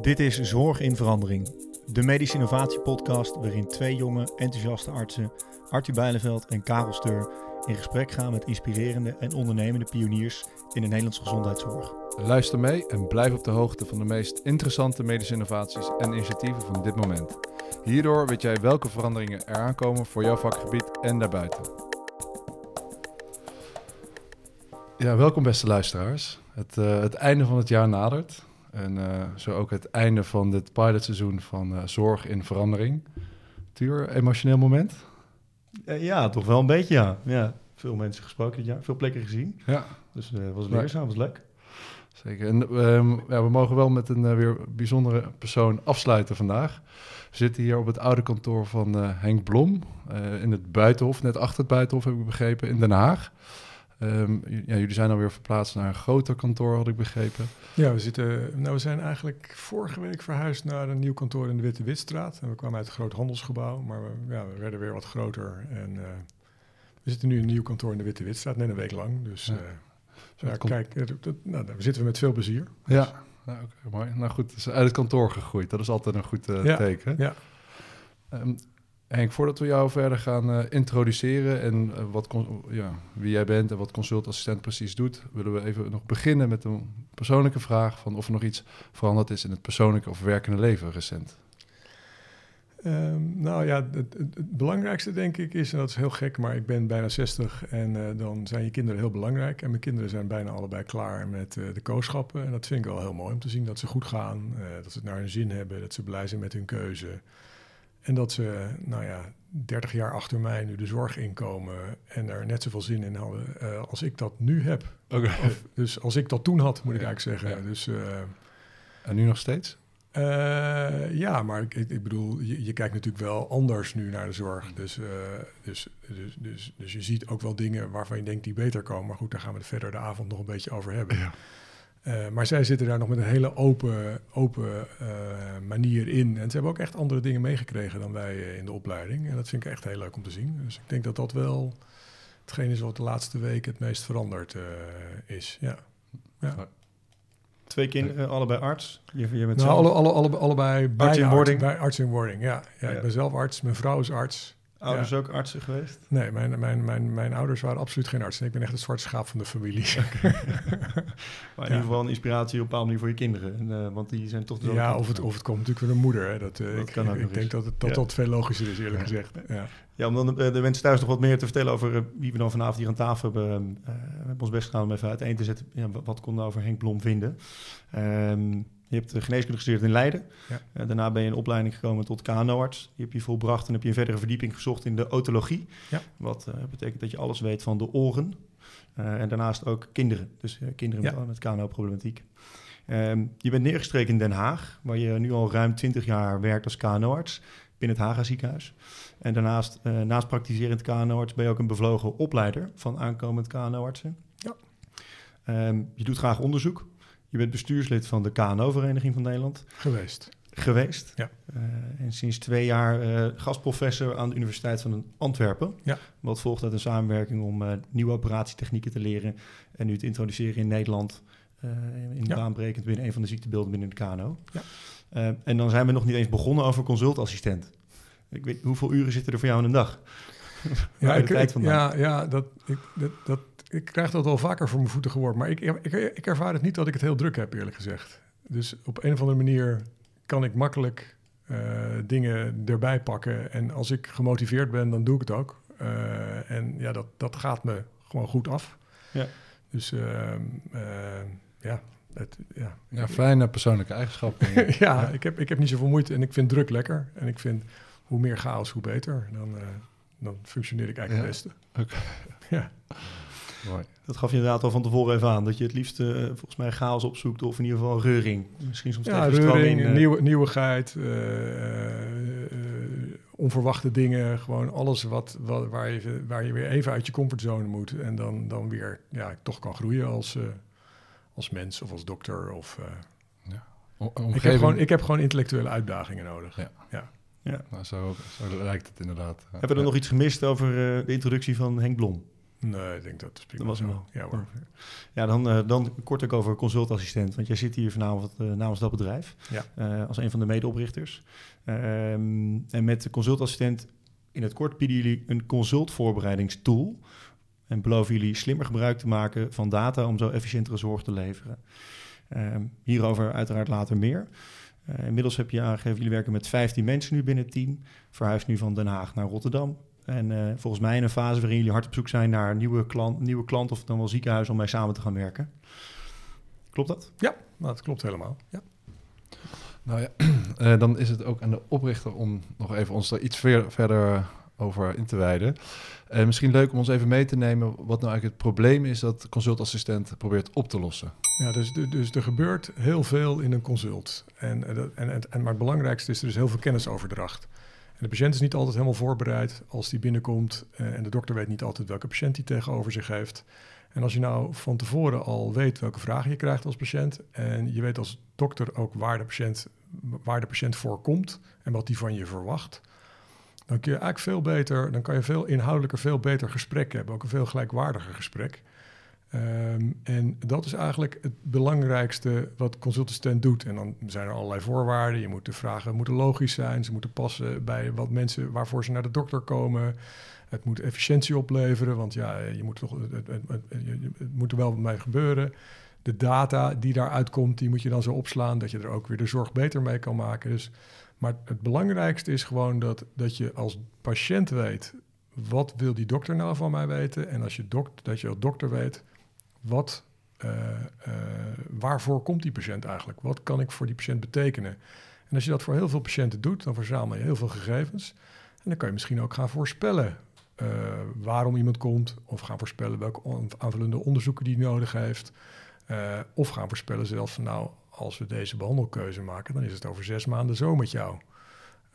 Dit is Zorg in Verandering, de medische innovatiepodcast waarin twee jonge, enthousiaste artsen, Arthur Bijleveld en Karel Steur, in gesprek gaan met inspirerende en ondernemende pioniers in de Nederlandse gezondheidszorg. Luister mee en blijf op de hoogte van de meest interessante medische innovaties en initiatieven van dit moment. Hierdoor weet jij welke veranderingen er aankomen voor jouw vakgebied en daarbuiten. Ja, welkom beste luisteraars. Het, uh, het einde van het jaar nadert. En uh, zo ook het einde van dit pilotseizoen van uh, Zorg in Verandering. Tuur, emotioneel moment? ja, toch wel een beetje, ja. ja. Veel mensen gesproken dit jaar, veel plekken gezien. Ja. Dus het was leerzaam, was leuk. Zeker. En um, ja, we mogen wel met een uh, weer bijzondere persoon afsluiten vandaag. We zitten hier op het oude kantoor van uh, Henk Blom uh, in het Buitenhof, net achter het Buitenhof heb ik begrepen, in Den Haag. Um, ja, jullie zijn alweer verplaatst naar een groter kantoor, had ik begrepen. Ja, we, zitten, nou, we zijn eigenlijk vorige week verhuisd naar een nieuw kantoor in de Witte Witstraat. En we kwamen uit een groot handelsgebouw, maar we, ja, we werden weer wat groter. En we zitten nu in een nieuw kantoor in de Witte Witstraat, net een week lang. Dus ja. Ja, kijk, dat, nou, daar zitten we met veel plezier. Ja, ja okay, mooi. Nou goed, het is uit het kantoor gegroeid. Dat is altijd een goed uh, ja, teken. Ja. Um, Henk, voordat we jou verder gaan uh, introduceren en uh, wat ja, wie jij bent en wat consultassistent precies doet, willen we even nog beginnen met een persoonlijke vraag van of er nog iets veranderd is in het persoonlijke of werkende leven recent. Um, nou ja, het, het, belangrijkste denk ik is, en dat is heel gek, maar ik ben bijna 60 en uh, dan zijn je kinderen heel belangrijk. En mijn kinderen zijn bijna allebei klaar met de kooschappen. En dat vind ik wel heel mooi om te zien dat ze goed gaan, dat ze het naar hun zin hebben, dat ze blij zijn met hun keuze. En dat ze, nou ja, 30 jaar achter mij nu de zorg inkomen en er net zoveel zin in hadden als ik dat nu heb. Okay. Of, dus als ik dat toen had, moet ik eigenlijk zeggen. Ja. Dus, en nu nog steeds? Uh, ja, maar ik, ik bedoel, je, je, kijkt natuurlijk wel anders nu naar de zorg. Dus, dus, dus, dus, dus je ziet ook wel dingen waarvan je denkt die beter komen. Maar goed, daar gaan we het verder de avond nog een beetje over hebben. Ja. Uh, maar zij zitten daar nog met een hele open, open manier in. En ze hebben ook echt andere dingen meegekregen dan wij in de opleiding. En dat vind ik echt heel leuk om te zien. Dus ik denk dat dat wel hetgeen is wat de laatste week het meest veranderd is. Ja. ja. Twee kinderen, allebei arts. Je, je bent nou, alle, alle, alle, allebei bij arts in wording. Bij arts in wording, ja. ja, ja. Ik ben zelf arts, mijn vrouw is arts. Ouders ja. ook artsen geweest? Nee, mijn, mijn, mijn, mijn ouders waren absoluut geen artsen. Ik ben echt het zwarte schaap van de familie. maar in ieder geval een inspiratie op een bepaalde manier voor je kinderen. En, uh, want die zijn toch... De ja, of het, of het komt natuurlijk weer de moeder. Hè. Dat, uh, dat ik, kan ik, ik denk dat het, dat, ja. dat veel logischer is, eerlijk gezegd. Ja. Ja, om dan de, de, mensen thuis nog wat meer te vertellen over wie we dan vanavond hier aan tafel hebben. Uh, we hebben ons best gedaan om even uiteen te zetten. Ja, wat kon nou over Henk Blom vinden? Um, je hebt geneeskunde gestudeerd in Leiden. Ja. Uh, daarna ben je in opleiding gekomen tot KNO-arts. Die heb je volbracht en heb je een verdere verdieping gezocht in de otologie. Ja. Wat betekent dat je alles weet van de oren. en daarnaast ook kinderen. Dus kinderen ja. met, met KNO-problematiek. Um, je bent neergestreken in Den Haag, waar je nu al ruim 20 jaar werkt als KNO-arts binnen het Haga ziekenhuis. En daarnaast, uh, naast praktiserend KNO-arts, ben je ook een bevlogen opleider van aankomend KNO-artsen. Ja. Um, je doet graag onderzoek. Je bent bestuurslid van de KNO-vereniging van Nederland. Geweest. Geweest. Ja. Uh, en sinds twee jaar uh, gastprofessor aan de Universiteit van Antwerpen. Ja. Wat volgt uit een samenwerking om uh, nieuwe operatietechnieken te leren en nu te introduceren in Nederland. in Ja. baanbrekend binnen een van de ziektebeelden binnen de KNO. Ja. En dan zijn we nog niet eens begonnen over consultassistent. Ik weet, hoeveel uren zitten er voor jou in een dag? Ja, ik, ik, ja, ja dat, ik, dat, dat, ik krijg dat wel vaker voor mijn voeten geworpen. Maar ik, ik, ik ervaar het niet dat ik het heel druk heb, eerlijk gezegd. Dus op een of andere manier kan ik makkelijk uh, dingen erbij pakken. En als ik gemotiveerd ben, dan doe ik het ook. Uh, en ja, dat, dat gaat me gewoon goed af. Ja. Dus uh, ja, het, ja. Ja, fijne persoonlijke eigenschappen. ja, ja, Ik, heb, ik heb niet zoveel moeite en ik vind druk lekker. En ik vind hoe meer chaos, hoe beter. Dan, uh, dan functioneer ik eigenlijk ja. het beste. Okay. Ja. Mooi. Dat gaf je inderdaad al van tevoren even aan. Dat je het liefst uh, volgens mij chaos opzoekt of in ieder geval reuring. Misschien soms ja, even reuring, in, uh... nieuwe, nieuwigheid, uh, onverwachte dingen. Gewoon alles wat, wat, waar, je, waar je weer even uit je comfortzone moet. En dan, dan weer ja, toch kan groeien als, uh, als mens of als dokter. Of, uh, ja. Omgeving... ik, heb gewoon, ik heb gewoon intellectuele uitdagingen nodig. Ja. ja. ja. Nou, zo, zo lijkt het inderdaad. Hebben we er nog iets gemist over uh, de introductie van Henk Blom? Nee, ik denk dat is prima Dat was hem wel. Ja hoor. Ja, dan, eh, dan kort ook over consultassistent. Want jij zit hier vanavond eh, namens dat bedrijf. Ja. eh, als een van de medeoprichters. Ehm, en met de consultassistent in het kort bieden jullie een consultvoorbereidingstool. En beloven jullie slimmer gebruik te maken van data om zo efficiëntere zorg te leveren. Ehm, hierover uiteraard later meer. Inmiddels heb je aangegeven, jullie werken met 15 mensen nu binnen het team. Verhuist nu van Den Haag naar Rotterdam. En eh, volgens mij in een fase waarin jullie hard op zoek zijn naar een nieuwe klant, nieuwe klant of dan wel ziekenhuis om mee samen te gaan werken. Klopt dat? Nou, dat klopt helemaal. Ja. Nou ja, eh, dan is het ook aan de oprichter om nog even ons daar iets ver- verder over in te wijden. Eh, misschien leuk om ons even mee te nemen wat nou eigenlijk het probleem is dat consultassistent probeert op te lossen. Ja, dus, dus er gebeurt heel veel in een consult. En, eh, dat- en, en, en, maar het belangrijkste is, er is heel veel kennisoverdracht. De patiënt is niet altijd helemaal voorbereid als die binnenkomt. eh, en de dokter weet niet altijd welke patiënt hij tegenover zich heeft. En als je nou van tevoren al weet welke vragen je krijgt als patiënt... en je weet als dokter ook waar de patiënt, waar de patiënt voor komt... en wat die van je verwacht... dan kun je eigenlijk veel beter... dan kan je veel inhoudelijker, veel beter gesprek hebben. Ook een veel gelijkwaardiger gesprek. Ehm, en dat is eigenlijk het belangrijkste wat consultassistent doet. En dan zijn er allerlei voorwaarden. Je moet de vragen moeten logisch zijn. Ze moeten passen bij wat mensen waarvoor ze naar de dokter komen. Het moet efficiëntie opleveren, want ja, je moet toch, het, het, het, moet er wel wat mee gebeuren. De data die daaruit komt, die moet je dan zo opslaan dat je er ook weer de zorg beter mee kan maken. Dus, maar het belangrijkste is gewoon dat, dat je als patiënt weet, wat wil die dokter nou van mij weten? En als je dok, dat je als dokter weet, wat, eh, eh, waarvoor komt die patiënt eigenlijk? Wat kan ik voor die patiënt betekenen? En als je dat voor heel veel patiënten doet, dan verzamel je heel veel gegevens. En dan kan je misschien ook gaan voorspellen eh, waarom iemand komt, of gaan voorspellen welke aanvullende onderzoeken die nodig heeft. Of gaan voorspellen zelfs van nou, als we deze behandelkeuze maken, dan is het over zes maanden zo met jou.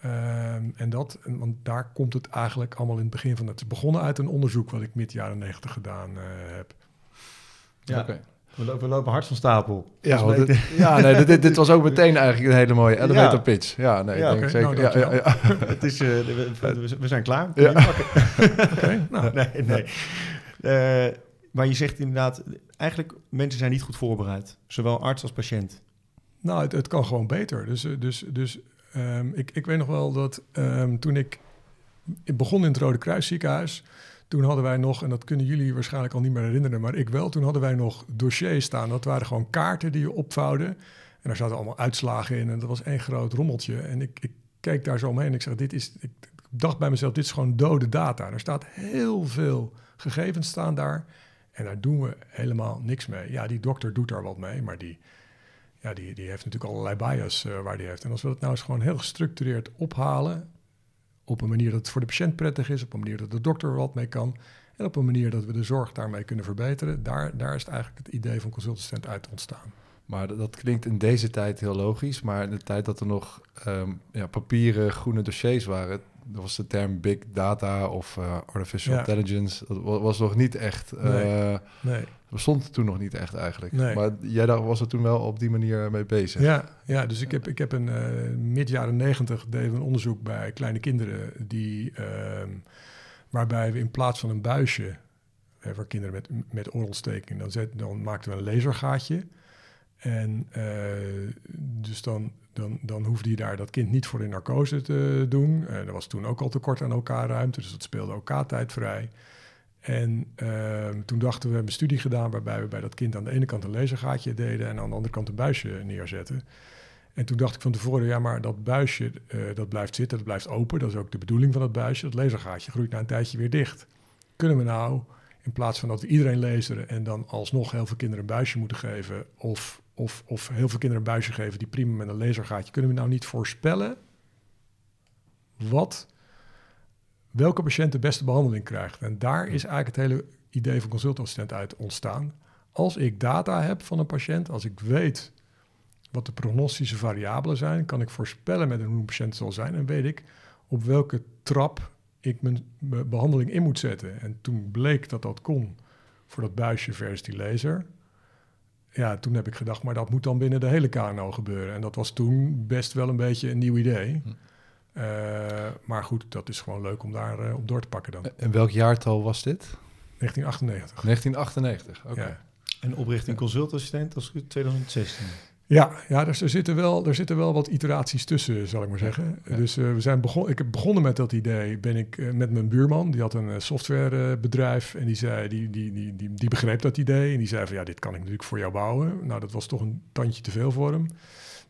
Ehm, en dat, want daar komt het eigenlijk allemaal in het begin van. Het is begonnen uit een onderzoek wat ik mid jaren negentig gedaan heb. Ja. We, lopen, we lopen hard van stapel. Ja, mij- dit, ja nee, dit, dit was ook meteen eigenlijk een hele mooie elevator Ja. pitch. Ja, nee, Ja, ik denk oké, nou, zeker. ja, ja, het is, eh, we, we- we zijn klaar. Ja. Oké, nou, nee, nee. Eh, maar je zegt inderdaad, eigenlijk mensen zijn niet goed voorbereid. Zowel arts als patiënt. Nou, het, het kan gewoon beter. Dus, eh, dus, dus ehm, ik, ik weet nog wel dat ehm, toen ik, ik begon in het Rode Kruis ziekenhuis... toen hadden wij nog, en dat kunnen jullie waarschijnlijk al niet meer herinneren... maar ik wel, toen hadden wij nog dossiers staan. Dat waren gewoon kaarten die je opvouwde. En daar zaten allemaal uitslagen in en dat was één groot rommeltje. En ik, ik keek daar zo omheen en ik zeg, dit is... Ik dacht bij mezelf, dit is gewoon dode data. Er staat heel veel gegevens staan daar... En daar doen we helemaal niks mee. Ja, die dokter doet daar wat mee, maar die, ja, die, die heeft natuurlijk allerlei bias eh, waar die heeft. En als we dat nou eens gewoon heel gestructureerd ophalen, op een manier dat het voor de patiënt prettig is, op een manier dat de dokter er wat mee kan, en op een manier dat we de zorg daarmee kunnen verbeteren, daar, daar is het eigenlijk het idee van consultassistent uit ontstaan. Maar dat, klinkt in deze tijd heel logisch. Maar in de tijd dat er nog ehm, ja, papieren groene dossiers waren... dat was de term big data of eh, artificial Ja. intelligence... dat wa- was nog niet echt... eh Nee. Nee. Bestond toen nog niet echt eigenlijk. Nee. Maar jij daar was er toen wel op die manier mee bezig. Ja, ja, dus ik heb, ik heb een eh mid jaren negentig deden we een onderzoek bij kleine kinderen die, ehm, waarbij we in plaats van een buisje eh, voor kinderen met, met oorontsteking, dan, zet, dan maakten we een lasergaatje. En eh, dus dan, dan, dan hoefde je daar dat kind niet voor in narcose te doen. Eh, er was toen ook al tekort aan OK-ruimte, dus dat speelde OK-tijd vrij. En ehm, toen dachten we, we hebben een studie gedaan waarbij we bij dat kind aan de ene kant een lasergaatje deden en aan de andere kant een buisje neerzetten. En toen dacht ik van tevoren, ja, maar dat buisje eh, dat blijft zitten, dat blijft open. Dat is ook de bedoeling van dat buisje. Dat lasergaatje groeit na een tijdje weer dicht. Kunnen we nou, in plaats van dat we iedereen laseren en dan alsnog heel veel kinderen een buisje moeten geven, of, of, of heel veel kinderen een buisje geven die prima met een lasergaatje, kunnen we nou niet voorspellen wat welke patiënt de beste behandeling krijgt. En daar is eigenlijk het hele idee van consultassistent uit ontstaan. Als ik data heb van een patiënt, als ik weet wat de prognostische variabelen zijn, kan ik voorspellen met hoe een patiënt zal zijn en weet ik op welke trap ik mijn be- behandeling in moet zetten. En toen bleek dat dat kon voor dat buisje versus die laser. Ja, toen heb ik gedacht, maar dat moet dan binnen de hele KNO gebeuren. En dat was toen best wel een beetje een nieuw idee. Eh, maar goed, dat is gewoon leuk om daar eh, op door te pakken dan. En welk jaartal was dit? 1998. 1998, oké. Ja. En oprichting consultassistent als 2016. Ja, ja dus er, zitten wel, er zitten wel wat iteraties tussen, zal ik maar zeggen. Ja. Dus eh, we zijn begon, ik heb begonnen met dat idee, ben ik met mijn buurman, die had een eh, softwarebedrijf en die, zei, die, die, die, die, die begreep dat idee en die zei van ja, dit kan ik natuurlijk voor jou bouwen. Nou, dat was toch een tandje te veel voor hem.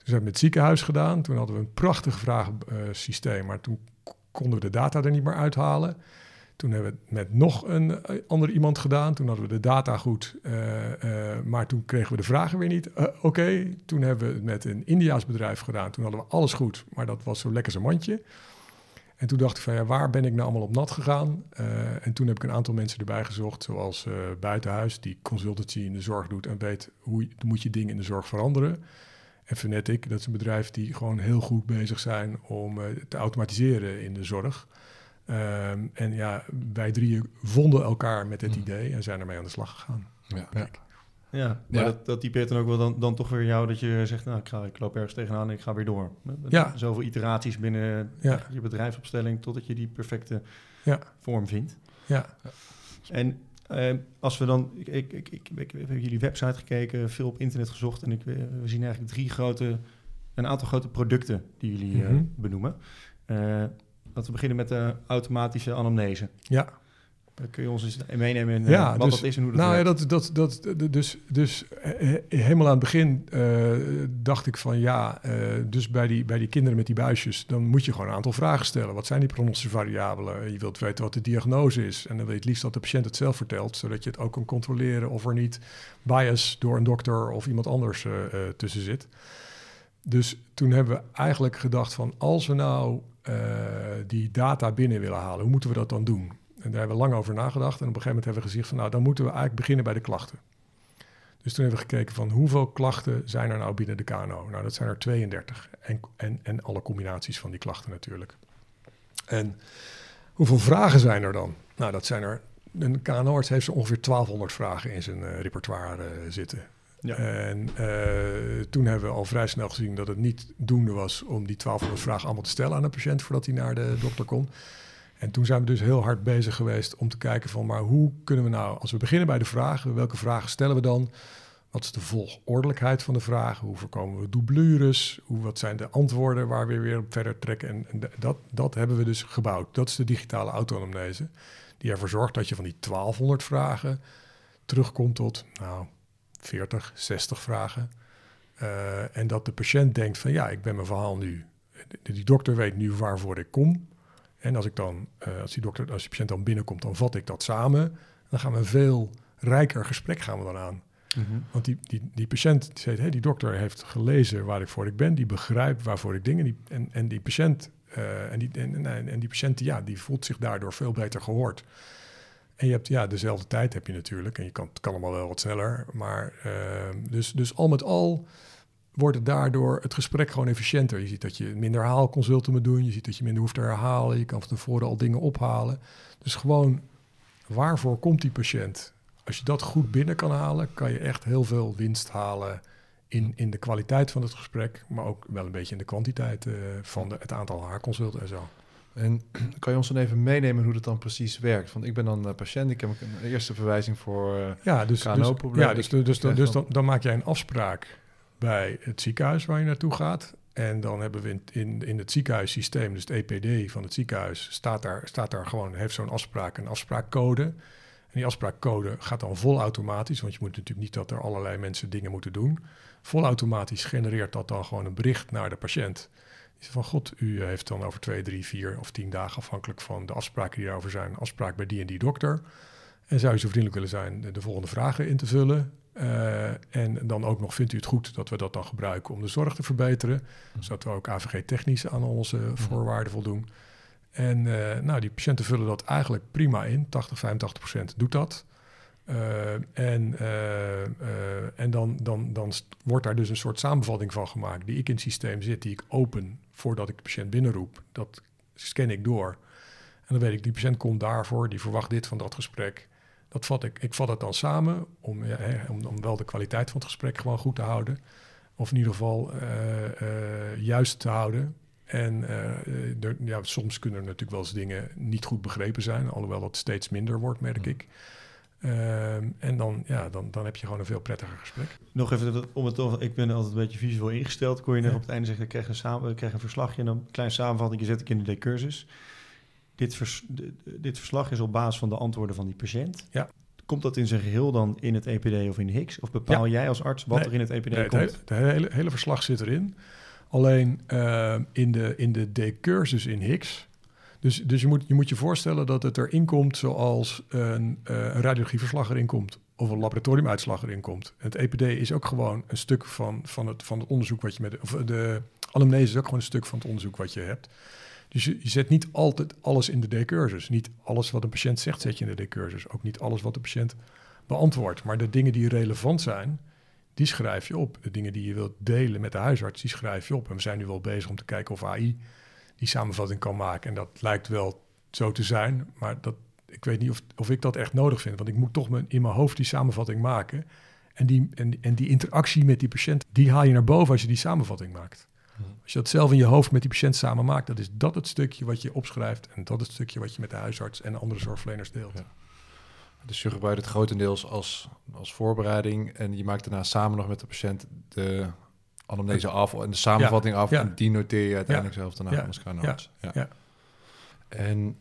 Toen hebben we het ziekenhuis gedaan, toen hadden we een prachtig vragensysteem, maar toen konden we de data er niet meer uithalen. Toen hebben we het met nog een eh, ander iemand gedaan. Toen hadden we de data goed, eh, maar toen kregen we de vragen weer niet. Oké, toen hebben we het met een Indiaas bedrijf gedaan. Toen hadden we alles goed, maar dat was zo lekker zijn mandje. En toen dacht ik van ja, waar ben ik nou allemaal op nat gegaan? En toen heb ik een aantal mensen erbij gezocht, zoals Buitenhuis, die consultancy in de zorg doet en weet hoe moet je dingen in de zorg veranderen. En Fnatic, dat is een bedrijf die gewoon heel goed bezig zijn om eh, te automatiseren in de zorg. Ehm, en ja, wij drieën vonden elkaar met dit Mhm. idee en zijn ermee aan de slag gegaan. Ja. Ja. Ja, maar Ja. Dat, dat typeert dan ook wel dan, dan toch weer jou dat je zegt, nou, ik, ga, ik loop ergens tegenaan en ik ga weer door. Ja. Zoveel iteraties binnen Ja. je bedrijfsopstelling totdat je die perfecte Ja. vorm vindt. Ja, En eh, als we dan, ik, ik, ik, ik, ik, ik heb jullie website gekeken, veel op internet gezocht en ik, we zien eigenlijk drie grote, een aantal grote producten die jullie eh, Mhm. benoemen. Eh, laten we beginnen met de automatische anamnese. ja. Eh, Kun je ons eens meenemen in eh, Ja, wat dus- dat is en hoe dat Nou ja, werkt? dat, dat, dat, dat- dus, dus eh, eh, helemaal aan het begin dacht ik van ja, dus bij die, bij die kinderen met die buisjes, dan moet je gewoon een aantal vragen stellen. Wat zijn die prognostische variabelen? Je wilt weten wat de diagnose is. En dan wil je het liefst dat de patiënt het zelf vertelt, zodat je het ook kan controleren of er niet bias door een dokter of iemand anders tussen zit. Dus toen hebben we eigenlijk gedacht van als we nou die data binnen willen halen, hoe moeten we dat dan doen? En daar hebben we lang over nagedacht. En op een gegeven moment hebben we gezegd van nou, dan moeten we eigenlijk beginnen bij de klachten. Dus toen hebben we gekeken van hoeveel klachten zijn er nou binnen de KNO? Nou, dat zijn er 32. En, en, en alle combinaties van die klachten natuurlijk. En hoeveel vragen zijn er dan? Nou, dat zijn er. Een KNO-arts heeft zo ongeveer 1200 vragen in zijn eh, repertoire eh, zitten. Ja. En eh, toen hebben we al vrij snel gezien dat het niet doende was om die 1200 vragen allemaal te stellen aan een patiënt voordat hij naar de dokter kon. En toen zijn we dus heel hard bezig geweest om te kijken van, maar hoe kunnen we nou, als we beginnen bij de vragen, welke vragen stellen we dan? Wat is de volgordelijkheid van de vragen? Hoe voorkomen we doublures? Hoe, wat zijn de antwoorden waar we weer op verder trekken? En, en dat, dat hebben we dus gebouwd. Dat is de digitale autonomnese. Die ervoor zorgt dat je van die 1200 vragen terugkomt tot, nou, 40, 60 vragen. Eh, en dat de patiënt denkt van, ja, ik ben mijn verhaal nu. Die dokter weet nu waarvoor ik kom. En als ik dan, eh, als die dokter, als die patiënt dan binnenkomt, dan vat ik dat samen. Dan gaan we een veel rijker gesprek gaan we dan aan. Mhm. Want die, die, die patiënt die zegt, hey, die dokter heeft gelezen waar ik voor ik ben, die begrijpt waarvoor ik dingen. Die, en, en die patiënt, eh, en, die, en, en, en die patiënt, ja, die voelt zich daardoor veel beter gehoord. En je hebt ja, dezelfde tijd heb je natuurlijk. En je kan, het kan allemaal wel wat sneller. Maar eh, dus, dus al met al wordt het daardoor het gesprek gewoon efficiënter. Je ziet dat je minder haalconsulten moet doen. Je ziet dat je minder hoeft te herhalen. Je kan van tevoren al dingen ophalen. Dus gewoon, waarvoor komt die patiënt? Als je dat goed binnen kan halen, kan je echt heel veel winst halen in, in de kwaliteit van het gesprek, maar ook wel een beetje in de kwantiteit eh, van de, het aantal haarconsulten en zo. En kan je ons dan even meenemen hoe dat dan precies werkt? Want ik ben dan eh, patiënt, ik heb een eerste verwijzing voor... eh, Ja, dus, dus, ja, dus, dus, dus, krijg dus dan- dan, dan maak jij een afspraak bij het ziekenhuis waar je naartoe gaat. En dan hebben we in, in, in het ziekenhuissysteem, dus het EPD van het ziekenhuis, staat daar, staat daar gewoon, heeft zo'n afspraak een afspraakcode. En die afspraakcode gaat dan volautomatisch, want je moet natuurlijk niet dat er allerlei mensen dingen moeten doen. Volautomatisch genereert dat dan gewoon een bericht naar de patiënt. Die van god, u heeft dan over twee, drie, vier of tien dagen, afhankelijk van de afspraken die daarover zijn, afspraak bij die en die dokter. En zou u zo vriendelijk willen zijn de volgende vragen in te vullen? Eh, en dan ook nog, vindt u het goed dat we dat dan gebruiken om de zorg te verbeteren? Zodat we ook AVG-technisch aan onze voorwaarden voldoen. En eh, nou, die patiënten vullen dat eigenlijk prima in. 80, 85 procent doet dat. Eh, en en dan, dan, dan wordt daar dus een soort samenvatting van gemaakt... die ik in het systeem zit, die ik open voordat ik de patiënt binnenroep. Dat scan ik door. En dan weet ik, die patiënt komt daarvoor, die verwacht dit van dat gesprek. Dat vat ik, ik vat het dan samen om, ja, om, om wel de kwaliteit van het gesprek gewoon goed te houden. Of in ieder geval eh, eh, juist te houden. En eh, er, ja, soms kunnen er natuurlijk wel eens dingen niet goed begrepen zijn, alhoewel dat steeds minder wordt, merk Mhm. ik. Ehm, en dan, ja, dan, dan heb je gewoon een veel prettiger gesprek. Nog even, om het toch, ik ben altijd een beetje visueel ingesteld. Kon je Ja. op het einde zeggen, ik krijg een, samen, ik krijg een verslagje en dan een klein samenvatting zet ik in de decursus. Dit, vers, dit verslag is op basis van de antwoorden van die patiënt. Ja. Komt dat in zijn geheel dan in het EPD of in HIX? Of bepaal jij als arts wat Nee. er in het EPD Nee, het, komt? hele, het hele, hele verslag zit erin. Alleen ehm, in de, in de decursus in Higgs. Dus, dus je, moet, je moet je voorstellen dat het erin komt zoals een, eh, een radiologieverslag erin komt. Of een laboratoriumuitslag erin komt. Het EPD is ook gewoon een stuk van, van, het, van het onderzoek wat je met. Of de anamnese is ook gewoon een stuk van het onderzoek wat je hebt. Dus je, je zet niet altijd alles in de decursus. Niet alles wat een patiënt zegt, zet je in de decursus. Ook niet alles wat de patiënt beantwoordt. Maar de dingen die relevant zijn, die schrijf je op. De dingen die je wilt delen met de huisarts, die schrijf je op. En we zijn nu wel bezig om te kijken of AI die samenvatting kan maken. En dat lijkt wel zo te zijn, maar dat, ik weet niet of, of ik dat echt nodig vind. Want ik moet toch in mijn hoofd die samenvatting maken. En die, en, en die interactie met die patiënt, die haal je naar boven als je die samenvatting maakt. Als je dat zelf in je hoofd met die patiënt samen maakt, dat is dat het stukje wat je opschrijft. En dat het stukje wat je met de huisarts en andere zorgverleners deelt. Ja. Dus je gebruikt het grotendeels als, als voorbereiding en je maakt daarna samen nog met de patiënt de anamnese af en de samenvatting af ja. en die noteer je uiteindelijk zelf daarna als kanarts. Ja. Ja. En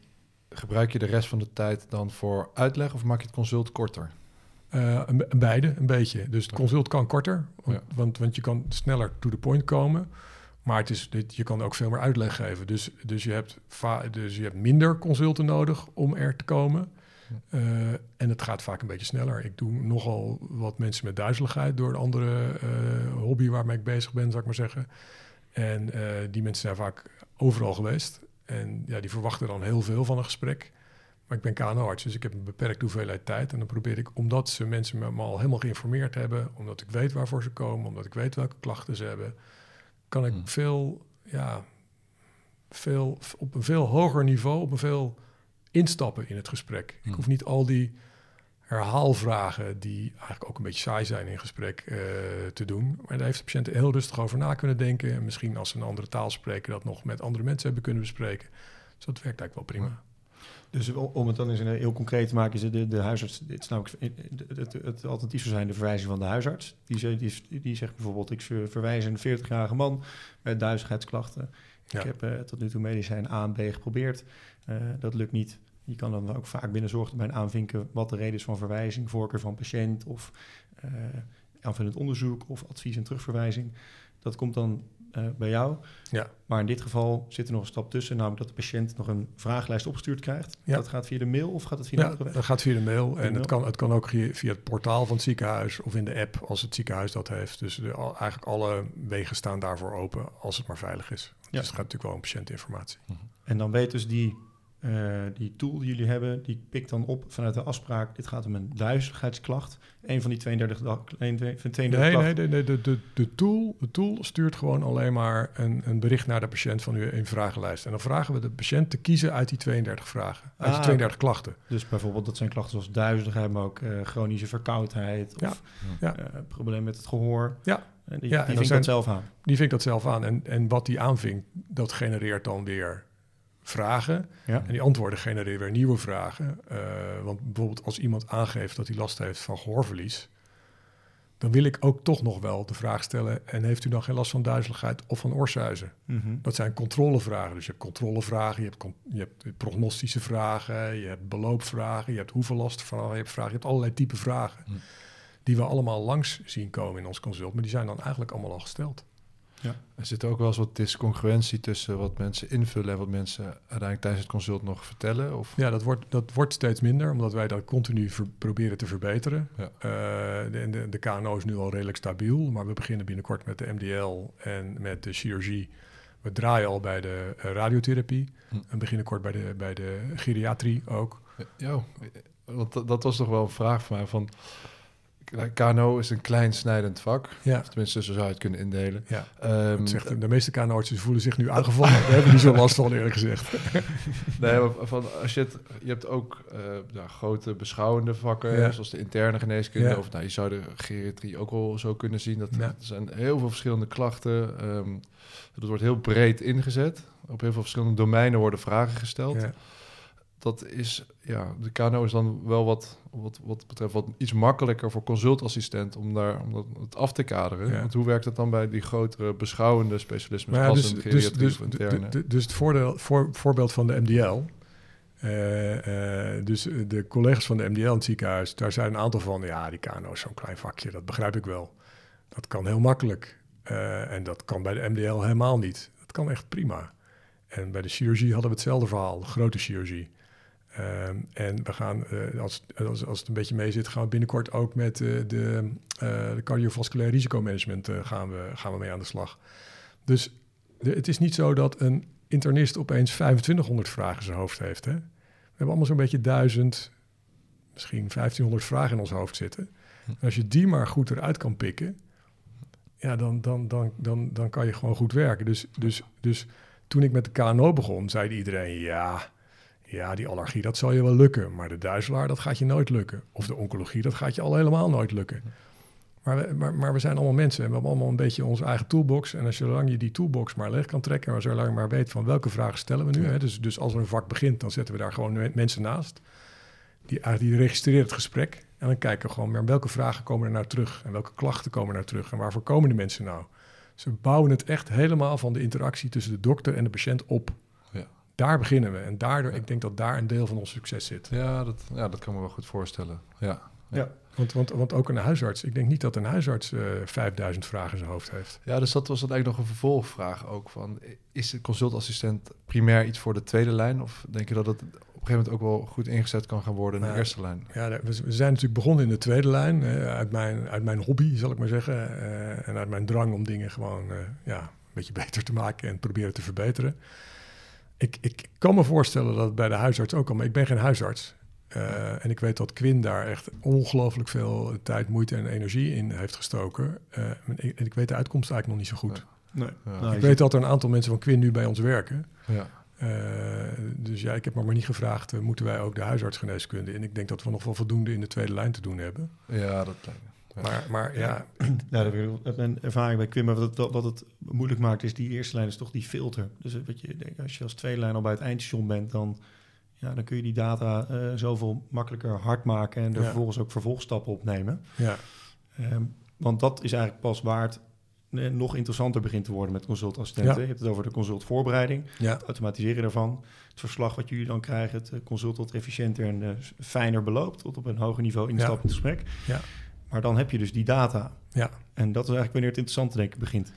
gebruik je de rest van de tijd dan voor uitleg of maak je het consult korter? Een, een beide, een beetje. Dus het consult kan korter, want, want, want je kan sneller to the point komen. Maar het is, dit, je kan ook veel meer uitleg geven. Dus, dus, je hebt dus je hebt minder consulten nodig om er te komen. Eh, en het gaat vaak een beetje sneller. Ik doe nogal wat mensen met duizeligheid door een andere eh, hobby waarmee ik bezig ben, zou ik maar zeggen. En eh, die mensen zijn vaak overal geweest. En ja, die verwachten dan heel veel van een gesprek. Maar ik ben KNO-arts, dus ik heb een beperkte hoeveelheid tijd. En dan probeer ik, omdat ze mensen me al helemaal geïnformeerd hebben, omdat ik weet waarvoor ze komen, omdat ik weet welke klachten ze hebben, kan ik Hmm. veel, ja, veel, op een veel hoger niveau, op een veel instappen in het gesprek. Ik Hmm. hoef niet al die herhaalvragen, die eigenlijk ook een beetje saai zijn in gesprek, eh, te doen. Maar daar heeft de patiënt heel rustig over na kunnen denken. En misschien als ze een andere taal spreken, dat nog met andere mensen hebben kunnen bespreken. Dus dat werkt eigenlijk wel prima. Dus om het dan eens een heel concreet te maken, is de, de huisarts, dit is namelijk het, het, het alternatief zou zijn de verwijzing van de huisarts. Die, die, die zegt bijvoorbeeld, ik ver- verwijs een 40-jarige man met duizeligheidsklachten. Ja. Ik heb eh, tot nu toe medicijn A en B geprobeerd. Eh, dat lukt niet. Je kan dan ook vaak binnen zorgtermijn aanvinken wat de reden is van verwijzing, voorkeur van patiënt of eh aanvullend onderzoek of advies en terugverwijzing. Dat komt dan eh, bij jou. Ja. Maar in dit geval zit er nog een stap tussen, namelijk dat de patiënt nog een vragenlijst opgestuurd krijgt. Ja. Dat gaat via de mail of gaat het via Ja, andere weg? dat gaat via de mail. de En mail. het kan, het kan ook via, via het portaal van het ziekenhuis of in de app als het ziekenhuis dat heeft. Dus de, al- eigenlijk alle wegen staan daarvoor open als het maar veilig is. Ja. Dus het gaat natuurlijk wel om patiëntinformatie. En dan weet dus die, eh, die tool die jullie hebben, die pikt dan op vanuit de afspraak. Dit gaat om een duizeligheidsklacht. Een van die 32, dag, een van 32 Nee, nee, nee, nee de, de, de, tool, de tool stuurt gewoon alleen maar een, een bericht naar de patiënt van u in vragenlijst. En dan vragen we de patiënt te kiezen uit die 32 vragen, uit Ah, die 32 klachten. Dus bijvoorbeeld, dat zijn klachten zoals duizeligheid, maar ook eh, chronische verkoudheid Ja, of ja. eh, probleem met het gehoor. Ja. En die Ja, die vindt dat zelf aan. Die vinkt dat zelf aan. En, en wat die aanvinkt, dat genereert dan weer vragen. Ja. En die antwoorden genereren weer nieuwe vragen. Eh, want bijvoorbeeld als iemand aangeeft dat hij last heeft van gehoorverlies, dan wil ik ook toch nog wel de vraag stellen: en heeft u dan geen last van duizeligheid of van oorsuizen? Mhm. Dat zijn controlevragen. Dus je hebt controlevragen, je hebt, je hebt prognostische vragen, je hebt beloopvragen, je hebt hoeveel last van, je hebt vragen, je hebt allerlei type vragen. Hm. Die we allemaal langs zien komen in ons consult, maar die zijn dan eigenlijk allemaal al gesteld. Er zit ook wel eens wat discongruentie tussen wat mensen invullen en wat mensen uiteindelijk tijdens het consult nog vertellen. Of Ja, dat wordt, dat wordt steeds minder, omdat wij dat continu ver- proberen te verbeteren. Ja. Eh, de, de, de KNO is nu al redelijk stabiel, maar we beginnen binnenkort met de MDL en met de chirurgie. We draaien al bij de eh, radiotherapie Hm. en binnenkort bij de, bij de geriatrie ook. Ja, want dat, dat was toch wel een vraag van mij. Van, KNO is een klein snijdend vak. Ja, Of tenminste, zo zou je het kunnen indelen. ja. Ehm, zegt, de meeste KNO-artsen voelen zich nu aangevallen. We hebben niet zo last van, eerlijk gezegd. nee, maar van, als je, het, je hebt ook eh, grote beschouwende vakken, Ja. zoals de interne geneeskunde. Ja. Of nou, je zou de geriatrie ook wel zo kunnen zien. Dat. Er zijn heel veel verschillende klachten. ehm dat wordt heel breed ingezet. Op heel veel verschillende domeinen worden vragen gesteld. Dat is, ja, de KNO is dan wel wat, wat, wat betreft wat iets makkelijker voor consultassistent om daar om dat, het af te kaderen. Ja. Want hoe werkt het dan bij die grotere beschouwende specialismen? Ja, dus, dus, dus, interne? dus, dus het voordeel, voor, voorbeeld van de MDL. eh, eh, dus de collega's van de MDL in het ziekenhuis, daar zijn een aantal van, ja, die KNO is zo'n klein vakje, dat begrijp ik wel. Dat kan heel makkelijk. Eh, en dat kan bij de MDL helemaal niet. Dat kan echt prima. En bij de chirurgie hadden we hetzelfde verhaal, grote chirurgie. Ehm, en we gaan, eh, als, als, als het een beetje mee zit, gaan we binnenkort ook met eh, de, eh de cardiovasculair risicomanagement gaan, we, gaan we mee aan de slag. Dus het is niet zo dat een internist opeens 2500 vragen in zijn hoofd heeft. Hè? We hebben allemaal zo'n beetje 1000, misschien 1500 vragen in ons hoofd zitten. En als je die maar goed eruit kan pikken, ja, dan, dan, dan, dan, dan kan je gewoon goed werken. Dus, dus, dus toen ik met de KNO begon, zei iedereen, ja, ja, die allergie, dat zal je wel lukken. Maar de duizelaar, dat gaat je nooit lukken. Of de oncologie, dat gaat je al helemaal nooit lukken. Maar we, maar, maar we zijn allemaal mensen en we hebben allemaal een beetje onze eigen toolbox. En als je, zolang je die toolbox maar leeg kan trekken... en zolang je maar weet van welke vragen stellen we nu... Hè, dus, dus als er een vak begint, dan zetten we daar gewoon me- mensen naast. Die, die registreren het gesprek. En dan kijken we gewoon maar welke vragen komen er nou terug... en welke klachten komen er nou terug en waarvoor komen die mensen nou. Ze bouwen het echt helemaal van de interactie tussen de dokter en de patiënt op. Daar beginnen we. En daardoor, ik denk dat daar een deel van ons succes zit. Ja, dat, ja, dat kan me wel goed voorstellen. Ja. Ja. Want, want, want ook een huisarts, ik denk niet dat een huisarts eh 5000 vragen in zijn hoofd heeft. ja, dus dat was dan eigenlijk nog een vervolgvraag ook van... is de consultassistent primair iets voor de tweede lijn? Of denk je dat het op een gegeven moment ook wel goed ingezet kan gaan worden in de Nou, eerste lijn? Ja, we, zijn natuurlijk begonnen in de tweede lijn, eh, uit, mijn, uit mijn hobby, zal ik maar zeggen. eh, en uit mijn drang om dingen gewoon eh, ja, een beetje beter te maken en proberen te verbeteren. Ik, ik kan me voorstellen dat het bij de huisarts ook al, maar ik ben geen huisarts. Eh, en ik weet dat Quinn daar echt ongelooflijk veel tijd, moeite en energie in heeft gestoken. Eh, en ik, en ik weet de uitkomst eigenlijk nog niet zo goed. Nee. Ja. Nou, ik je weet dat er een aantal mensen van Quinn nu bij ons werken. Ja. Eh, dus ja, ik heb me maar niet gevraagd, moeten wij ook de huisartsgeneeskunde? En ik denk dat we nog wel voldoende in de tweede lijn te doen hebben. ja, dat lijkt me. Maar, maar ja, Ja, dat ik- uit mijn ervaring bij Quim, maar wat, het- wat het moeilijk maakt, is die eerste lijn is toch die filter. Dus wat je denkt, als je als tweede lijn al bij het eindstation bent, dan, ja, dan kun je die data eh, zoveel makkelijker hard maken en er Ja. vervolgens ook vervolgstappen opnemen. ja, Ehm, want dat is eigenlijk pas waar het eh, nog interessanter begint te worden met consultassistenten. Ja. Je hebt het over de consultvoorbereiding, ja, het automatiseren daarvan, het verslag wat jullie dan krijgen, het eh, consult tot efficiënter en fijner beloopt, tot op een hoger niveau instappend gesprek. Ja. Maar dan heb je dus die data. ja. En dat is eigenlijk wanneer het interessante denk ik begint.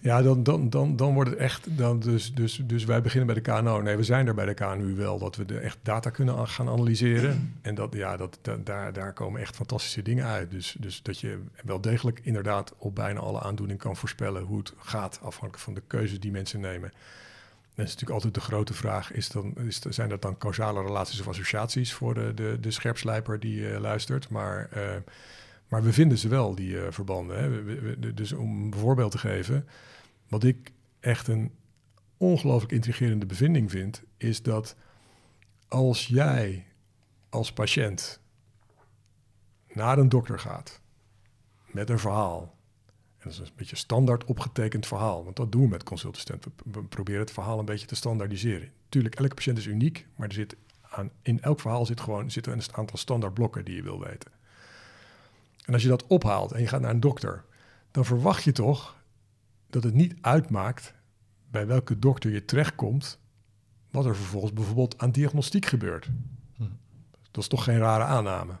ja dan, dan, dan, dan wordt het echt, dan dus, dus, dus wij beginnen bij de KNO. Nee, we zijn er bij de KNU wel, dat we de echt data kunnen gaan analyseren. En dat, ja, dat, da- daar, daar komen echt fantastische dingen uit. Dus, dus dat je wel degelijk inderdaad op bijna alle aandoeningen kan voorspellen hoe het gaat, afhankelijk van de keuzes die mensen nemen. Dat is natuurlijk altijd de grote vraag, is dan, is, zijn dat dan causale relaties of associaties voor de, de, de scherpslijper die eh, luistert? Maar, eh, maar we vinden ze wel, die eh, verbanden. Hè? Dus om een voorbeeld te geven, wat ik echt een ongelooflijk intrigerende bevinding vind, is dat als jij als patiënt naar een dokter gaat met een verhaal, en dat is een beetje standaard opgetekend verhaal, want dat doen we met consultassistent. We, proberen het verhaal een beetje te standaardiseren. Tuurlijk, elke patiënt is uniek, maar er zit aan, in elk verhaal zit gewoon zit er een aantal standaard blokken die je wil weten. En als je dat ophaalt en je gaat naar een dokter, dan verwacht je toch dat het niet uitmaakt bij welke dokter je terechtkomt, wat er vervolgens bijvoorbeeld aan diagnostiek gebeurt. Hm. Dat is toch geen rare aanname.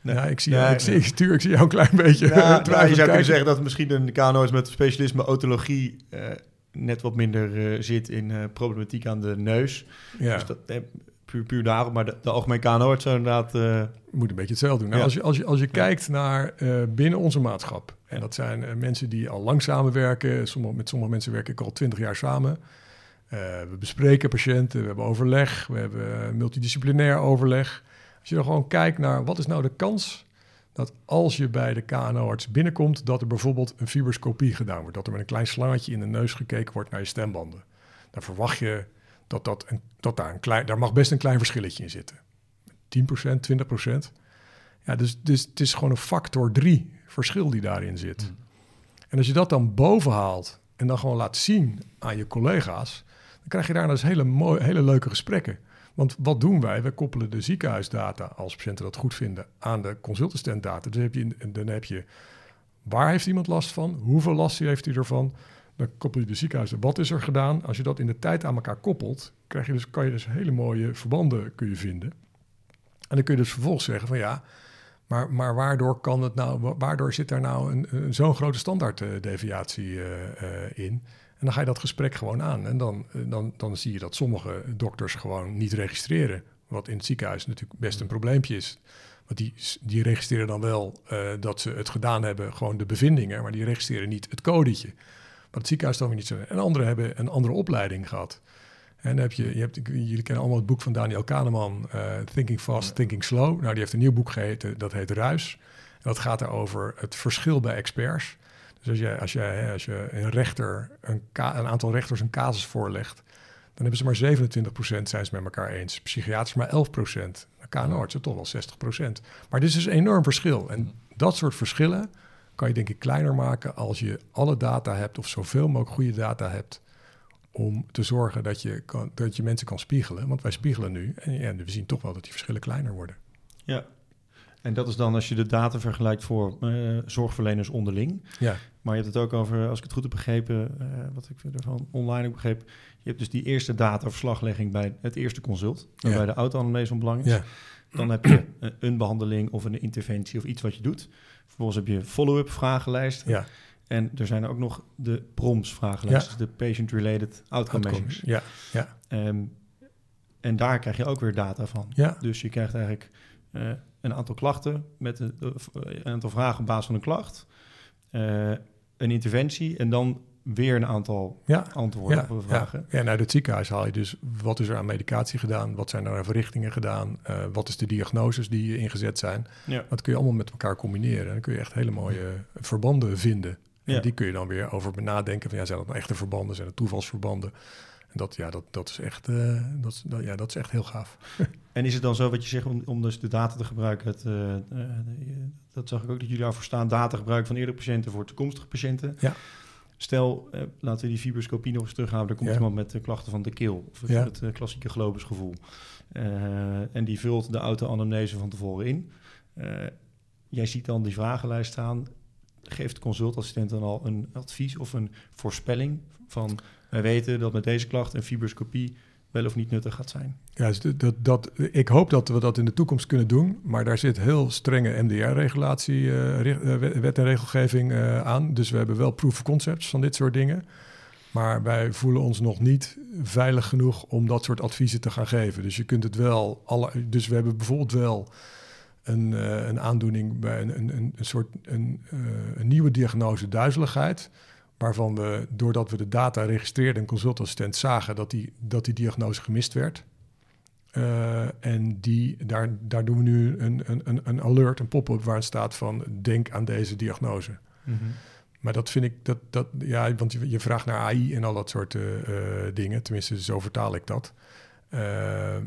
Nee. Ja, ik zie, Nee, ik, zie, nee. ik, tuur- ik zie jou een klein beetje Ja, nou, je zou kunnen zeggen dat misschien een KNO's met specialisme otologie eh, net wat minder eh, zit in eh, problematiek aan de neus. Ja, Dus dat, eh, puur, puur daarom. Maar de, de algemene KNO zou inderdaad... eh, moet een beetje hetzelfde doen. Nou, Ja. Als je, als je, als je kijkt naar eh, binnen onze maatschap, en dat zijn eh, mensen die al lang samenwerken, sommige, met sommige mensen werk ik al twintig jaar samen. Eh, we bespreken patiënten, we hebben overleg, we hebben multidisciplinair overleg. Als je dan gewoon kijkt naar wat is nou de kans dat als je bij de KNO-arts binnenkomt, dat er bijvoorbeeld een fibroscopie gedaan wordt. Dat er met een klein slangetje in de neus gekeken wordt naar je stembanden. Dan verwacht je dat, dat, een, dat daar, een klein, daar mag best een klein verschilletje in zitten. 10%, 20%. Ja, dus, dus het is gewoon een factor 3 verschil die daarin zit. Hmm. En als je dat dan boven haalt en dan gewoon laat zien aan je collega's, dan krijg je daarna dus hele, mooie, hele leuke gesprekken. Want wat doen wij? We koppelen de ziekenhuisdata, als patiënten dat goed vinden, aan de consultassistentdata. Dus heb je, dan heb je waar heeft iemand last van? Hoeveel last heeft hij ervan? Dan koppel je de ziekenhuizen. Wat is er gedaan? Als je dat in de tijd aan elkaar koppelt, krijg je dus, kan je dus hele mooie verbanden kun je vinden. En dan kun je dus vervolgens zeggen van ja, maar, maar waardoor kan het nou, waardoor zit daar nou een, zo'n grote standaarddeviatie uh, uh, in? En dan ga je dat gesprek gewoon aan. En dan, dan, dan zie je dat sommige dokters gewoon niet registreren. Wat in het ziekenhuis natuurlijk best een probleempje is. Want die, die registreren dan wel dat ze het gedaan hebben, gewoon de bevindingen, maar die registreren niet het codetje. Het ziekenhuis dan weer niet zo. En anderen hebben een andere opleiding gehad. En heb je, je hebt, jullie kennen allemaal het boek van Daniel Kahneman, uh, Thinking Fast, Thinking Slow. Nou, die heeft een nieuw boek geheten, dat heet Ruis. En dat gaat over het verschil bij experts. Dus als, jij, als, jij, als je een rechter, een, een aantal rechters een casus voorlegt, dan hebben ze maar 27% zijn ze met elkaar eens. Psychiaters maar 11%. KNO-artsen toch wel 60%. Maar dit is dus een enorm verschil. En dat soort verschillen kan je denk ik kleiner maken als je alle data hebt of zoveel mogelijk goede data hebt om te zorgen dat je, kan, dat je mensen kan spiegelen. Want wij spiegelen nu en, ja, we zien toch wel dat die verschillen kleiner worden. Ja, en dat is dan als je de data vergelijkt voor uh, zorgverleners onderling. Ja. Maar je hebt het ook over, als ik het goed heb begrepen, uh, wat ik ervan online heb begrepen. Je hebt dus die eerste dataverslaglegging bij het eerste consult, waarbij ja. de auto-analyse van belang is. Ja. Dan heb je een behandeling of een interventie of iets wat je doet. Vervolgens heb je follow-up vragenlijsten. Ja. En er zijn ook nog de PROMS vragenlijsten, Ja. de Patient-Related Outcome Measures. Ja, ja, Ehm, en daar krijg je ook weer data van. ja. Dus je krijgt eigenlijk eh, een aantal klachten met een, eh, een aantal vragen op basis van een klacht, eh, een interventie en dan weer een aantal ja. antwoorden Ja, op de vragen. Ja. en uit het ziekenhuis haal je dus wat is er aan medicatie gedaan, wat zijn er aan verrichtingen gedaan, eh, wat is de diagnoses die ingezet zijn. Ja. Dat kun je allemaal met elkaar combineren. En dan kun je echt hele mooie verbanden vinden. En Ja. die kun je dan weer over nadenken van ja, zijn dat nou echte verbanden, zijn het toevalsverbanden? En dat, ja, dat, dat, is echt, eh, dat, ja, dat is echt heel gaaf. En is het dan zo wat je zegt om, om dus de data te gebruiken? Het, eh, eh, dat zag ik ook dat jullie daarvoor staan. Data gebruiken van eerdere patiënten voor toekomstige patiënten. Ja. Stel, eh, laten we die fibroscopie nog eens terughalen. Er komt Ja. iemand met eh, klachten van de keel. Of Ja. het eh, klassieke globusgevoel. Eh, en die vult de auto-anamnese van tevoren in. Jij ziet dan die vragenlijst staan. Geeft de consultassistent dan al een advies of een voorspelling van... wij weten dat met deze klacht een fibroscopie wel of niet nuttig gaat zijn. Ja, dus dat, dat, ik hoop dat we dat in de toekomst kunnen doen, maar daar zit heel strenge MDR-regulatie, eh, eh, wet en regelgeving eh, aan. Dus we hebben wel proof of concepts van dit soort dingen. Maar wij voelen ons nog niet veilig genoeg om dat soort adviezen te gaan geven. Dus je kunt het wel. Alle, dus we hebben bijvoorbeeld wel een, een aandoening bij een, een, een, soort een nieuwe diagnose duizeligheid. Waarvan we, doordat we de data registreerden, een consultassistent zagen dat die, dat die diagnose gemist werd. Eh, en die, daar, daar doen we nu een, een, een- een alert, een pop-up waarin staat van denk aan deze diagnose. Maar dat vind ik, dat, dat, ja, want je, je vraagt naar AI en al dat soort eh, eh, dingen. Tenminste, zo vertaal ik dat. Eh,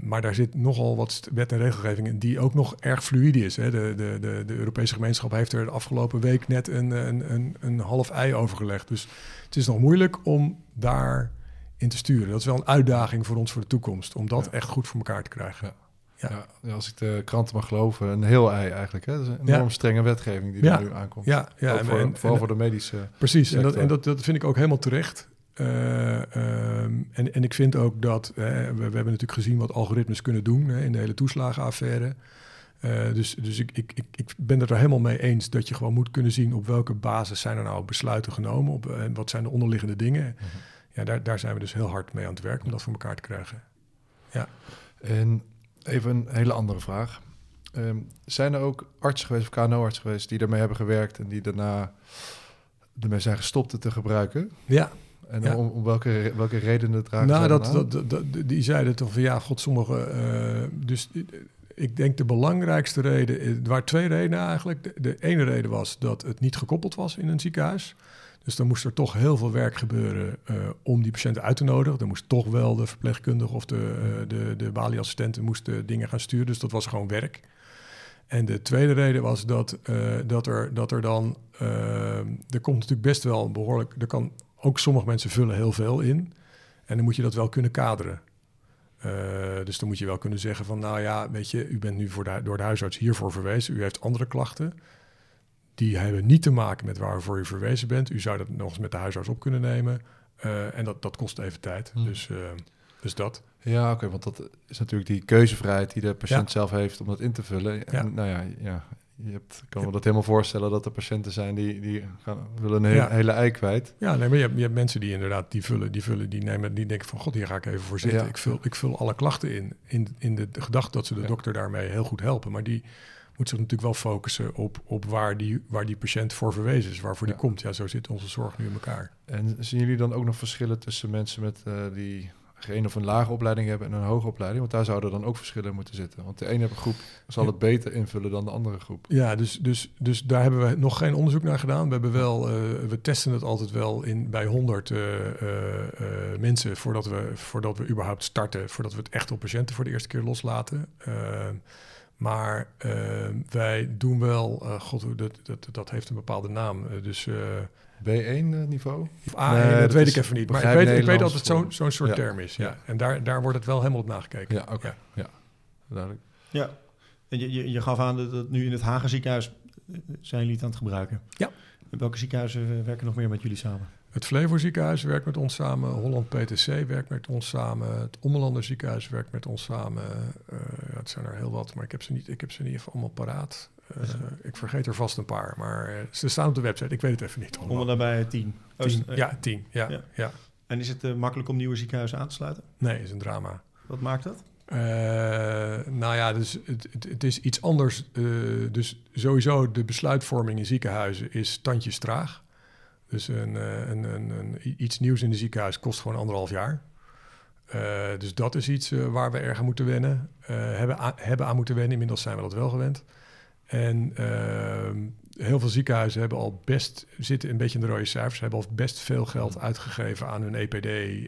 maar daar zit nogal wat wet en regelgeving in die ook nog erg fluïde is. Hè. De, de, de, de Europese gemeenschap heeft er de afgelopen week net een, een, een, een half ei over gelegd. Dus het is nog moeilijk om daar in te sturen. Dat is wel een uitdaging voor ons voor de toekomst. Om dat Ja. echt goed voor elkaar te krijgen. Ja. Ja. Als ik de kranten mag geloven, een heel ei eigenlijk. Hè? Dat is een Ja. enorm strenge wetgeving die Ja. er nu aankomt. Ja, ja Ook en- voor, en- vooral en- voor de medische... Precies, en, dat, en dat, dat vind ik ook helemaal terecht. Eh, ehm, en, en ik vind ook dat, hè, we, we hebben natuurlijk gezien wat algoritmes kunnen doen hè, in de hele toeslagenaffaire. Eh, dus dus ik, ik, ik, ik ben het er helemaal mee eens dat je gewoon moet kunnen zien op welke basis zijn er nou besluiten genomen op, en wat zijn de onderliggende dingen. Ja, daar, daar zijn we dus heel hard mee aan het werk om dat voor elkaar te krijgen. En even een hele andere vraag. Ehm, zijn er ook artsen geweest of KNO-artsen geweest die daarmee hebben gewerkt en die daarna ermee zijn gestopt het te gebruiken? Ja, En Ja. om, om welke, welke redenen dragen nou, dat, dat, dat, dat- die zeiden toch van ja, god, sommige. eh, dus eh, ik denk de belangrijkste reden, eh, er waren twee redenen eigenlijk. De, de ene reden was dat het niet gekoppeld was in een ziekenhuis. Dus dan moest er toch heel veel werk gebeuren om die patiënten uit te nodigen. Dan moest toch wel de verpleegkundige of de, eh, de, de balieassistenten moesten dingen gaan sturen. Dus dat was gewoon werk. En de tweede reden was dat, dat, er, dat er dan... er komt natuurlijk best wel een behoorlijk... Er kan ook sommige mensen vullen heel veel in. En dan moet je dat wel kunnen kaderen. Uh, dus dan moet je wel kunnen zeggen van, nou ja, weet je, u bent nu voor de, door de huisarts hiervoor verwezen. U heeft andere klachten. Die hebben niet te maken met waarvoor u verwezen bent. U zou dat nog eens met de huisarts op kunnen nemen. Uh, en dat, dat kost even tijd. Hmm. Dus, uh, dus dat. Ja, oké, want dat is natuurlijk die keuzevrijheid die de patiënt zelf heeft om dat in te vullen. En, Ja. nou ja, ja je hebt, kan me dat helemaal voorstellen dat er patiënten zijn die, die gaan, willen een hele, Ja. hele ei kwijt. Ja, nee, maar je hebt, je hebt mensen die inderdaad die vullen, die vullen, die nemen, die denken van god, hier ga ik even voor zitten. Ja. Ik, vul, ik vul alle klachten in, in, in de, de gedachte dat ze de Ja. dokter daarmee heel goed helpen. Maar die moet zich natuurlijk wel focussen op, op waar, die, waar die patiënt voor verwezen is, waarvoor die komt. Ja, zo zit onze zorg nu in elkaar. En zien jullie dan ook nog verschillen tussen mensen met eh, die geen of een lage opleiding hebben en een hoge opleiding? Want daar zouden dan ook verschillen moeten zitten. Want de ene groep zal het beter invullen dan de andere groep. Ja, dus, dus, dus daar hebben we nog geen onderzoek naar gedaan. We, hebben wel, eh, we testen het altijd wel in, bij 100 eh, eh, mensen voordat we, voordat we überhaupt starten, voordat we het echt op patiënten voor de eerste keer loslaten. Maar eh, wij doen wel, eh, god, hoe dat, dat, dat heeft een bepaalde naam. Eh, dus eh, B1 eh, niveau? of A1, Nee, dat, dat weet ik even niet. Maar ik weet, ik weet dat het zo'n zo'n soort Ja. term is. Ja. Ja. En daar, daar wordt het wel helemaal op nagekeken. Ja, oké. Ja. Ja. duidelijk. Ja, en je, je, je gaf aan dat, dat nu in het Hagen ziekenhuis zijn jullie het aan het gebruiken. Ja. En welke ziekenhuizen werken nog meer met jullie samen? Het Flevo ziekenhuis werkt met ons samen. Holland PTC werkt met ons samen. Het Ommelander ziekenhuis werkt met ons samen. Eh, ja, het zijn er heel wat, maar ik heb ze niet, ik heb ze niet even allemaal paraat. Eh, ik vergeet er vast een paar, maar eh, ze staan op de website. Ik weet het even niet allemaal. Om daarbij tien. Oh, Tien, eh, ja, tien. Ja, Ja. ja. En is het makkelijk om nieuwe ziekenhuizen aan te sluiten? Nee, is een drama. Wat maakt dat? Nou ja, dus het, het, het is iets anders. eh, dus sowieso de besluitvorming in ziekenhuizen is tandjes traag. Dus een, eh, een, een, een, iets nieuws in een ziekenhuis kost gewoon anderhalf jaar. Eh, dus dat is iets eh, waar we erg aan moeten wennen. hebben, aan, hebben aan moeten wennen. Inmiddels zijn we dat wel gewend. En ehm, heel veel ziekenhuizen hebben al best, zitten een beetje in de rode cijfers, hebben al best veel geld uitgegeven aan hun EPD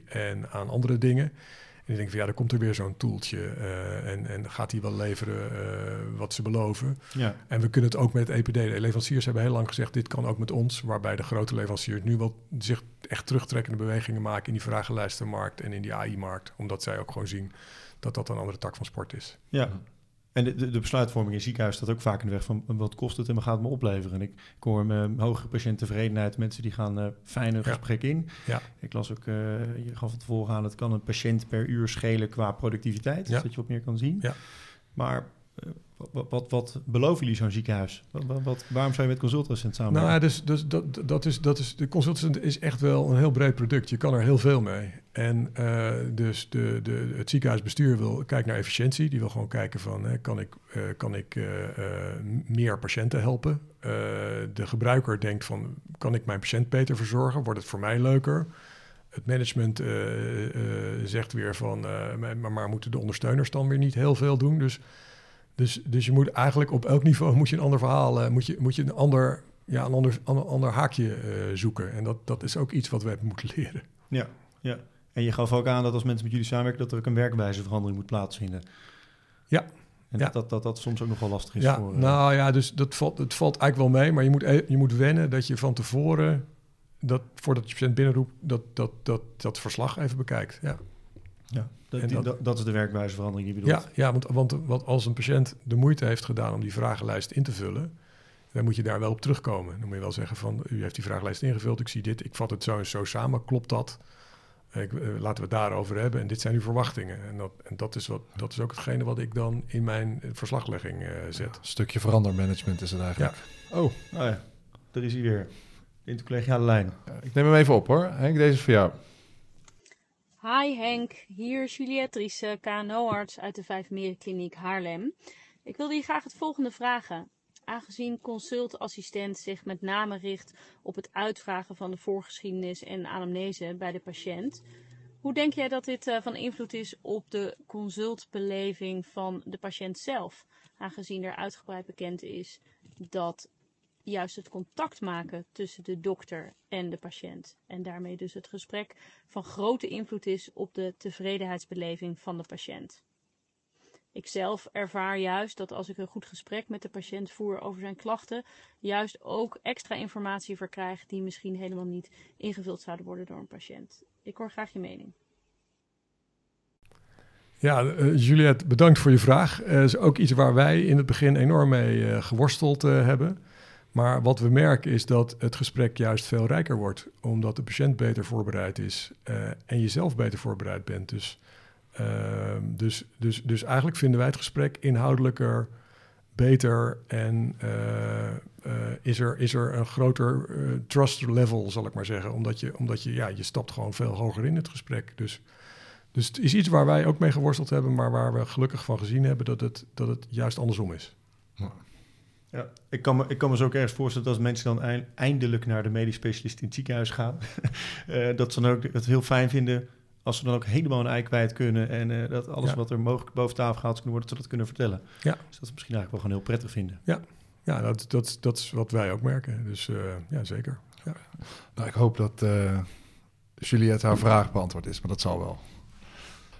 en aan andere dingen. En ik denk van ja, dan komt er weer zo'n toeltje eh, en, en gaat die wel leveren eh, wat ze beloven. Ja. En we kunnen het ook met het EPD. De leveranciers hebben heel lang gezegd, dit kan ook met ons. Waarbij de grote leveranciers nu wel zich echt terugtrekkende bewegingen maken in die vragenlijstenmarkt en in die AI-markt. Omdat zij ook gewoon zien dat dat een andere tak van sport is. ja. En de, de, besluitvorming in het ziekenhuis staat ook vaak in de weg van wat kost het en wat gaat het me opleveren. En ik, ik hoor me hogere patiënttevredenheid, mensen die gaan eh fijn een Ja. gesprek in. Ja. Ik las ook, eh, je gaf het tevoren aan, het kan een patiënt per uur schelen qua productiviteit, Ja. dat je wat meer kan zien. Ja. Maar eh, wat, wat, wat beloven jullie zo'n ziekenhuis? Wat, waarom zou je met consultrecent Nou ja, samenwerken? dus, dus dat, is, dat is, de consultant is echt wel een heel breed product. Je kan er heel veel mee. En eh, dus de, de, het ziekenhuisbestuur wil kijken naar efficiëntie. Die wil gewoon kijken van, hè, kan ik, eh, kan ik eh, meer patiënten helpen? De gebruiker denkt van, kan ik mijn patiënt beter verzorgen? Wordt het voor mij leuker? Het management zegt weer van, maar, maar moeten de ondersteuners dan weer niet heel veel doen? Dus, dus, dus je moet eigenlijk op elk niveau moet je een ander verhaal, eh, moet, je, moet je een ander, ja, een ander, ander, ander haakje eh, zoeken. En dat, dat is ook iets wat we hebben moeten leren. Ja, ja. En je gaf ook aan dat als mensen met jullie samenwerken, dat er ook een werkwijzeverandering moet plaatsvinden. Ja. En Ja. dat, dat, dat dat soms ook nog wel lastig is Ja, voor... eh, nou ja, dus dat valt, het valt eigenlijk wel mee, maar je moet, e- je moet wennen dat je van tevoren, dat, voordat je patiënt binnenroept, dat, dat, dat, dat verslag even bekijkt. Ja, ja, dat, en die- dat- is de werkwijzeverandering die je bedoelt. ja, ja want, want, want als een patiënt de moeite heeft gedaan om die vragenlijst in te vullen, dan moet je daar wel op terugkomen. Dan moet je wel zeggen van, u heeft die vragenlijst ingevuld, ik zie dit, ik vat het zo en zo samen, klopt dat? Ik, eh, laten we het daarover hebben en dit zijn uw verwachtingen. En dat, en dat, is, wat, dat is ook hetgene wat ik dan in mijn eh, verslaglegging eh, zet. Een stukje verandermanagement is het eigenlijk. Oh, Oh ja, daar is hij weer. De intercollegiale lijn. ja, ik neem hem even op hoor. Henk, deze is voor jou. Hi Henk, hier Juliette KNO-arts uit de Vijf Merenkliniek Haarlem. Ik wilde je graag het volgende vragen. Aangezien consultassistent zich met name richt op het uitvragen van de voorgeschiedenis en anamnese bij de patiënt, hoe denk jij dat dit eh, van invloed is op de consultbeleving van de patiënt zelf? Aangezien er uitgebreid bekend is dat juist het contact maken tussen de dokter en de patiënt. En daarmee dus het gesprek van grote invloed is op de tevredenheidsbeleving van de patiënt. Ik zelf ervaar juist dat als ik een goed gesprek met de patiënt voer over zijn klachten, juist ook extra informatie verkrijg die misschien helemaal niet ingevuld zouden worden door een patiënt. Ik hoor graag je mening. Ja, uh, Juliette, bedankt voor je vraag. Dat is ook iets waar wij in het begin enorm mee geworsteld hebben. Maar wat we merken is dat het gesprek juist veel rijker wordt, omdat de patiënt beter voorbereid is en je zelf beter voorbereid bent. Dus, ehm, dus, dus, dus eigenlijk vinden wij het gesprek inhoudelijker, beter en is, er, is er een groter trust level, zal ik maar zeggen. Omdat je, omdat je, ja, je stapt gewoon veel hoger in het gesprek. Dus dus het is iets waar wij ook mee geworsteld hebben, maar waar we gelukkig van gezien hebben dat het, dat het juist andersom is. Ja, ik kan, me, ik kan me zo ook ergens voorstellen dat als mensen dan eindelijk naar de medisch specialist in het ziekenhuis gaan, uh, dat ze dan ook het heel fijn vinden als ze dan ook helemaal een ei kwijt kunnen en uh, dat alles wat er mogelijk boven tafel gehaald kan worden, dat ze dat kunnen vertellen. Ja. Dus dat is misschien eigenlijk wel gewoon heel prettig vinden. Ja, ja dat, dat, dat is wat wij ook merken. Dus uh, ja, zeker. Ja. Nou, ik hoop dat Juliette haar vraag beantwoord is, maar dat zal wel.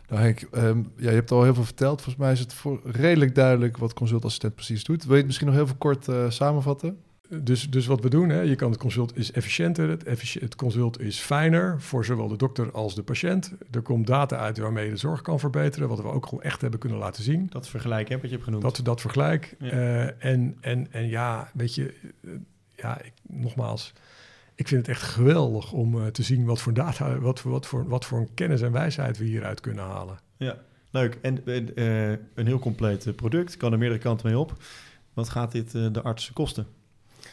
Nou Henk, um, ja, je hebt al heel veel verteld. Volgens mij is het voor redelijk duidelijk wat consultassistent precies doet. Wil je het misschien nog heel veel kort uh, samenvatten? Dus, dus wat we doen, hè, je kan het consult is efficiënter, het, effici het consult is fijner voor zowel de dokter als de patiënt. Er komt data uit waarmee je de zorg kan verbeteren, wat we ook gewoon echt hebben kunnen laten zien. Dat vergelijk heb wat je hebt genoemd. Dat, dat vergelijk. Ja. Uh, en, en, en ja, weet je, uh, ja, ik, nogmaals, ik vind het echt geweldig om uh, te zien wat voor data, wat, wat, voor, wat voor een kennis en wijsheid we hieruit kunnen halen. Ja, leuk. En uh, een heel compleet product, kan er meerdere kanten mee op. Wat gaat dit uh, de artsen kosten?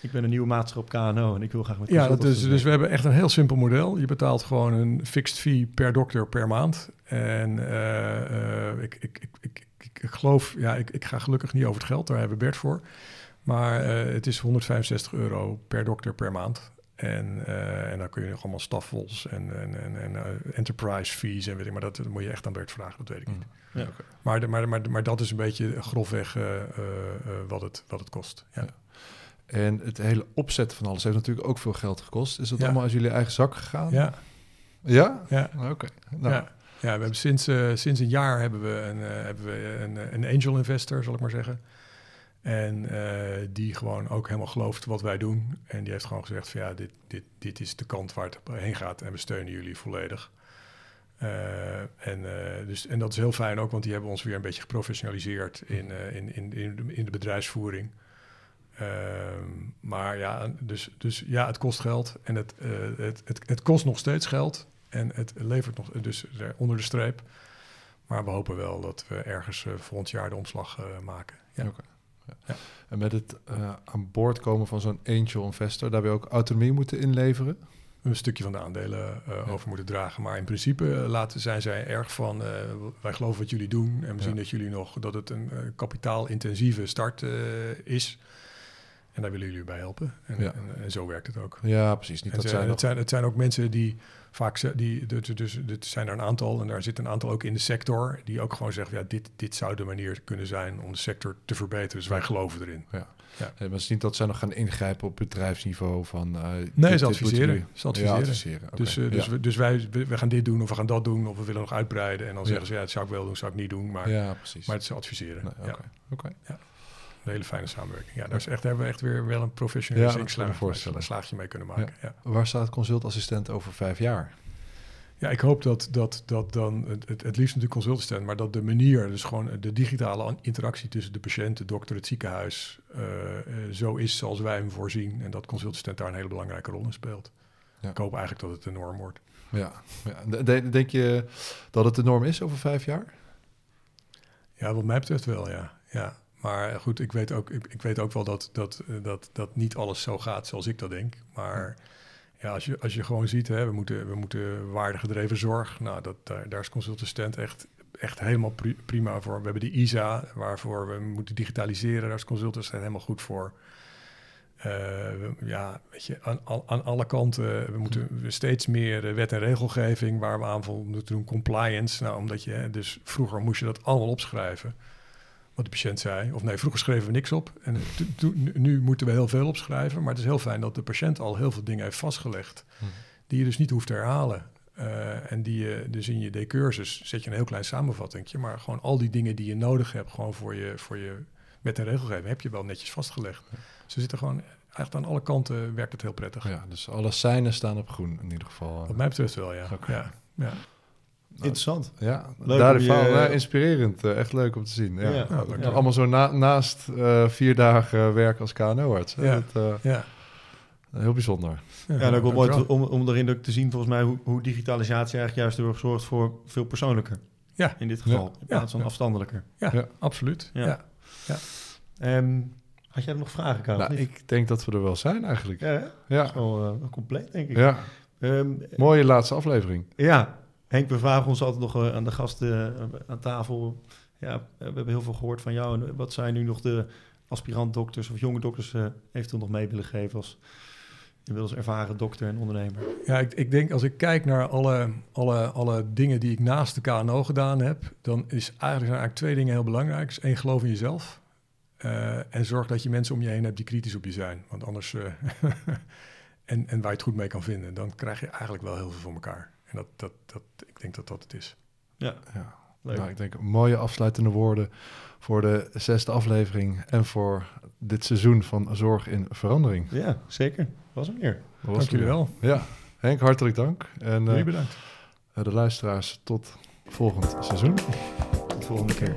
Ik ben een nieuwe maatschappij op KNO en ik wil graag met Ja, dat is, dus we hebben echt een heel simpel model. Je betaalt gewoon een fixed fee per dokter per maand. En ik, ik, ik, ik, ik, geloof, ja, ik, ik ga gelukkig niet over het geld, daar hebben we Bert voor. Maar het is 165 euro per dokter per maand. En, uh, en dan kun je nog allemaal staffels en, en, en, en uh, enterprise fees en weet ik, maar dat, dat, moet je echt aan Bert vragen, dat weet ik niet. Ja, okay. maar, de, maar, maar, maar dat is een beetje grofweg uh, wat, het, wat het kost. Ja. ja. En het hele opzetten van alles heeft natuurlijk ook veel geld gekost. Is dat ja. allemaal uit jullie eigen zak gegaan? Ja. Ja? Ja. Oké. Okay. Nou. Ja. ja, we hebben sinds, sinds een jaar hebben we, een, hebben we een, een angel investor, zal ik maar zeggen. En uh, die gewoon ook helemaal gelooft wat wij doen. En die heeft gewoon gezegd van ja, dit, dit, dit is de kant waar het heen gaat en we steunen jullie volledig. Uh, en, uh, dus, en dat is heel fijn ook, want die hebben ons weer een beetje geprofessionaliseerd in, in, in, in, de, in de bedrijfsvoering. Ehm, maar ja, dus, dus ja, het kost geld en het, het, het, het kost nog steeds geld. En het levert nog dus onder de streep. Maar we hopen wel dat we ergens volgend jaar de omslag maken. Ja. Ja. En met het uh, aan boord komen van zo'n angel investor, daar we ook autonomie moeten inleveren? Een stukje van de aandelen uh, ja. over moeten dragen. Maar in principe uh, laten, zijn zij erg van, wij geloven wat jullie doen. En we zien dat jullie nog, dat het een kapitaalintensieve start is. En daar willen jullie bij helpen. En, en, en, zo werkt het ook. Ja, precies. Niet dat zijn het, zijn, het zijn ook mensen die vaak, die, dus, dus, dit zijn er een aantal, en daar zit een aantal ook in de sector, die ook gewoon zeggen, ja, dit, dit zou de manier kunnen zijn om de sector te verbeteren. Dus wij geloven erin. Ja. Ja. Het is niet dat zij nog gaan ingrijpen op bedrijfsniveau van... Uh, nee, ze adviseren. Ze adviseren. Ja, adviseren. Okay. Dus, uh, dus, ja. we, dus wij we gaan dit doen of we gaan dat doen of we willen nog uitbreiden. En dan zeggen ze, ja, dat zou ik wel doen, zou ik niet doen. Maar, maar het is adviseren. Nee, okay. Okay. Een hele fijne samenwerking. Ja, daar is echt, hebben we echt weer wel een professionaliseringsslaagje ja, slaagje mee kunnen maken. Ja. Waar staat consultassistent over vijf jaar? Ja, ik hoop dat, dat, dat dan, het, het, het liefst natuurlijk consultassistent, maar dat de manier, dus gewoon de digitale interactie tussen de patiënt, de dokter, het ziekenhuis, uh, uh, zo is zoals wij hem voorzien. En dat consultassistent daar een hele belangrijke rol in speelt. Ja. Ik hoop eigenlijk dat het de norm wordt. Ja, ja. denk je dat het de norm is over vijf jaar? Ja, wat mij betreft wel, ja. ja. Maar goed, ik weet ook, ik, ik weet ook wel dat, dat, dat, dat niet alles zo gaat zoals ik dat denk. Maar ja, als je, als je gewoon ziet, hè, we, moeten, we moeten waardegedreven zorg. Nou, dat, daar, daar is consultassistent echt, echt helemaal pri prima voor. We hebben de ISA, waarvoor we moeten digitaliseren. Daar is consultassistent helemaal goed voor. Uh, we, ja, weet je, aan, aan alle kanten. We moeten steeds meer wet en regelgeving waar we aanval moeten doen. Compliance. Nou, omdat je, dus vroeger moest je dat allemaal opschrijven de patiënt zei. Of nee, vroeger schreven we niks op. En nu moeten we heel veel opschrijven. Maar het is heel fijn dat de patiënt al heel veel dingen heeft vastgelegd. Hmm. Die je dus niet hoeft te herhalen. Uh, en die je dus in je decursus zet je een heel klein samenvattingje. Maar gewoon al die dingen die je nodig hebt, gewoon voor je, voor je met een regelgeving, heb je wel netjes vastgelegd. Ja. Dus we zitten gewoon echt aan alle kanten werkt het heel prettig. Ja, dus alle seinen staan op groen in ieder geval. Wat mij betreft wel, ja. Okay. ja, ja. Interessant. Ja, Leuk daar je-. Ja, inspirerend. eh, echt leuk om te zien. Ja. Ja, Ja, Dat ja. Allemaal zo na- naast eh, vier dagen werk als KNO-arts. hè. Ja. Dat, eh, Ja. heel bijzonder. Ja, en ook wel mooi om, om daarin ook te zien, volgens mij, hoe, hoe digitalisatie eigenlijk juist ervoor zorgt voor veel persoonlijker. Ja. In dit geval, in plaats van Ja. afstandelijker. Ja, Ja. absoluut. Ja. Ja. Ehm, had jij nog vragen, Karel? Nou, ik denk dat we er wel zijn eigenlijk. Ja, hè? dat is Ja, wel, eh, wel compleet, denk ik. ja. Ehm, mooie laatste aflevering. ja. Henk, we vragen ons altijd nog eh, aan de gasten eh, aan tafel. Ja, we hebben heel veel gehoord van jou. Wat zijn nu nog de aspirant-dokters of jonge dokters eh eventueel nog mee willen geven als inmiddels ervaren dokter en ondernemer? Ja, ik, ik denk als ik kijk naar alle, alle, alle dingen die ik naast de KNO gedaan heb, dan is eigenlijk, zijn eigenlijk twee dingen heel belangrijk. Eén, geloof in jezelf. En zorg dat je mensen om je heen hebt die kritisch op je zijn. Want anders. en, en waar je het goed mee kan vinden, dan krijg je eigenlijk wel heel veel voor elkaar. En dat, dat, dat, ik denk dat dat het is. Ja, Ja. leuk. Nou, ik denk mooie afsluitende woorden voor de zesde aflevering en voor dit seizoen van Zorg in Verandering. Ja, zeker. Was hem. Dat was Dank jullie wel. Ja, Henk, hartelijk dank. En Jullie eh, bedankt. de luisteraars tot volgend seizoen. Tot de volgende keer.